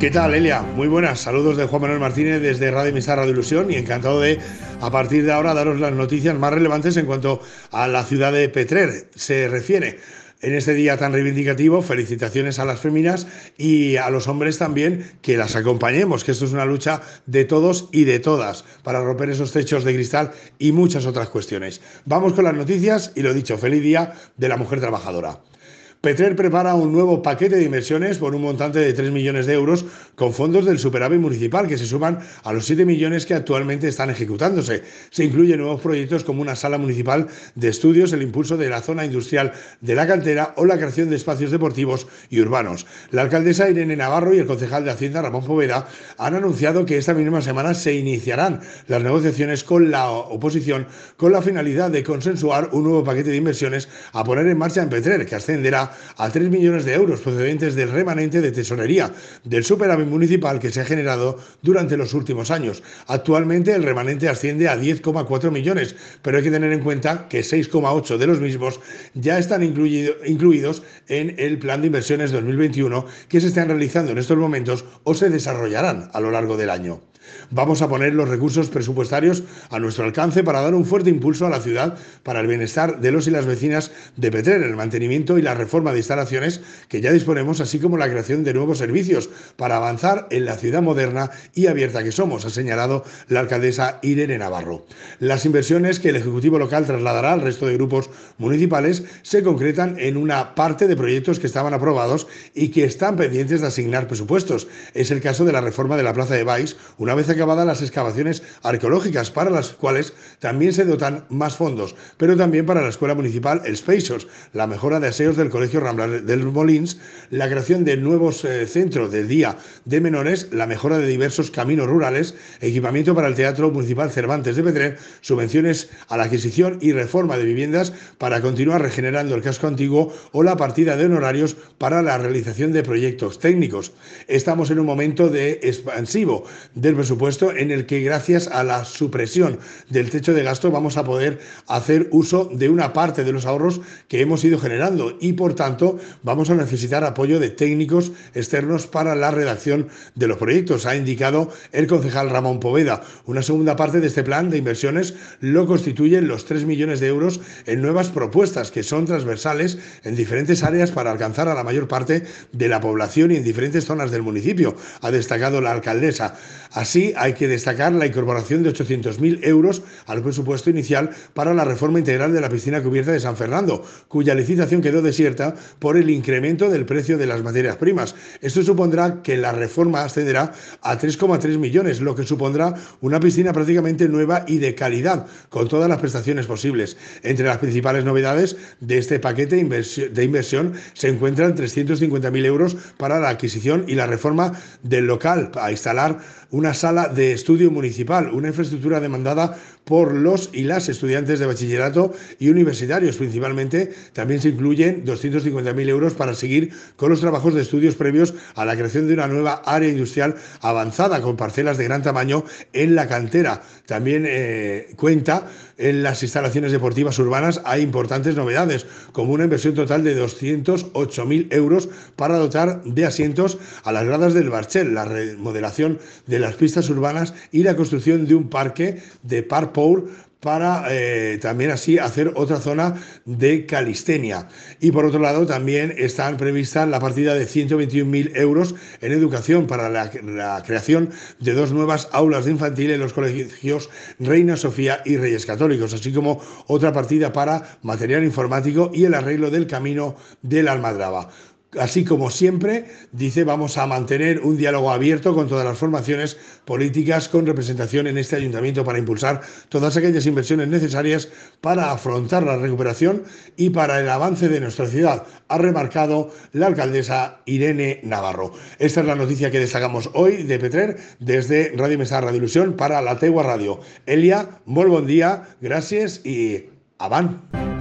¿Qué tal, Elia? Muy buenas. Saludos de Juan Manuel Martínez desde Radio Emisar Radio Ilusión y encantado de, a partir de ahora, daros las noticias más relevantes en cuanto a la ciudad de Petrer se refiere. En este día tan reivindicativo, felicitaciones a las féminas y a los hombres también que las acompañemos, que esto es una lucha de todos y de todas para romper esos techos de cristal y muchas otras cuestiones. Vamos con las noticias y lo dicho, feliz día de la mujer trabajadora. Petrer prepara un nuevo paquete de inversiones por un montante de 3 millones de euros con fondos del superávit municipal que se suman a los 7 millones que actualmente están ejecutándose. Se incluyen nuevos proyectos como una sala municipal de estudios, el impulso de la zona industrial de la cantera o la creación de espacios deportivos y urbanos. La alcaldesa Irene Navarro y el concejal de Hacienda Ramón Poveda han anunciado que esta misma semana se iniciarán las negociaciones con la oposición con la finalidad de consensuar un nuevo paquete de inversiones a poner en marcha en Petrer que ascenderá a 3 millones de euros procedentes del remanente de tesorería del superávit municipal que se ha generado durante los últimos años. Actualmente el remanente asciende a 10,4 millones, pero hay que tener en cuenta que 6,8 de los mismos ya están incluidos en el plan de inversiones 2021 que se están realizando en estos momentos o se desarrollarán a lo largo del año. Vamos a poner los recursos presupuestarios a nuestro alcance para dar un fuerte impulso a la ciudad para el bienestar de los y las vecinas de Petrer, el mantenimiento y la reforma de instalaciones que ya disponemos, así como la creación de nuevos servicios para avanzar en la ciudad moderna y abierta que somos, ha señalado la alcaldesa Irene Navarro. Las inversiones que el Ejecutivo local trasladará al resto de grupos municipales se concretan en una parte de proyectos que estaban aprobados y que están pendientes de asignar presupuestos. Es el caso de la reforma de la Plaza de Baix, una vez acabadas las excavaciones arqueológicas, para las cuales también se dotan más fondos, pero también para la Escuela Municipal El Spacers, la mejora de aseos del Colegio Rambla del Molins, la creación de nuevos eh, centros de día de menores, la mejora de diversos caminos rurales, equipamiento para el Teatro Municipal Cervantes de Petrer, subvenciones a la adquisición y reforma de viviendas para continuar regenerando el casco antiguo o la partida de honorarios para la realización de proyectos técnicos. Estamos en un momento de expansivo del presupuesto en el que gracias a la supresión del techo de gasto vamos a poder hacer uso de una parte de los ahorros que hemos ido generando y por tanto vamos a necesitar apoyo de técnicos externos para la redacción de los proyectos, ha indicado el concejal Ramón Poveda. Una segunda parte de este plan de inversiones lo constituyen los 3 millones de euros en nuevas propuestas que son transversales en diferentes áreas para alcanzar a la mayor parte de la población y en diferentes zonas del municipio, ha destacado la alcaldesa. Así, hay que destacar la incorporación de 800.000 euros al presupuesto inicial para la reforma integral de la piscina cubierta de San Fernando, cuya licitación quedó desierta por el incremento del precio de las materias primas. Esto supondrá que la reforma ascenderá a 3,3 millones, lo que supondrá una piscina prácticamente nueva y de calidad, con todas las prestaciones posibles. Entre las principales novedades de este paquete de inversión se encuentran 350.000 euros para la adquisición y la reforma del local a instalar una sala de estudio municipal, una infraestructura demandada por los y las estudiantes de bachillerato y universitarios principalmente. También se incluyen 250.000 euros para seguir con los trabajos de estudios previos a la creación de una nueva área industrial avanzada con parcelas de gran tamaño en la cantera. También eh, cuenta en las instalaciones deportivas urbanas hay importantes novedades, como una inversión total de 208.000 euros para dotar de asientos a las gradas del Barchel, la remodelación de las pistas urbanas y la construcción de un parque de Parpour para eh, también así hacer otra zona de calistenia. Y por otro lado, también están previstas la partida de 121.000 euros en educación para la, la, creación de dos nuevas aulas de infantil en los colegios Reina Sofía y Reyes Católicos, así como otra partida para material informático y el arreglo del camino de la Almadraba. Así como siempre, dice, vamos a mantener un diálogo abierto con todas las formaciones políticas con representación en este ayuntamiento para impulsar todas aquellas inversiones necesarias para afrontar la recuperación y para el avance de nuestra ciudad, ha remarcado la alcaldesa Irene Navarro. Esta es la noticia que destacamos hoy de Petrer desde Radio Mesa Radio Ilusión para la Tegua Radio. Elia, muy buen día, gracias y avan.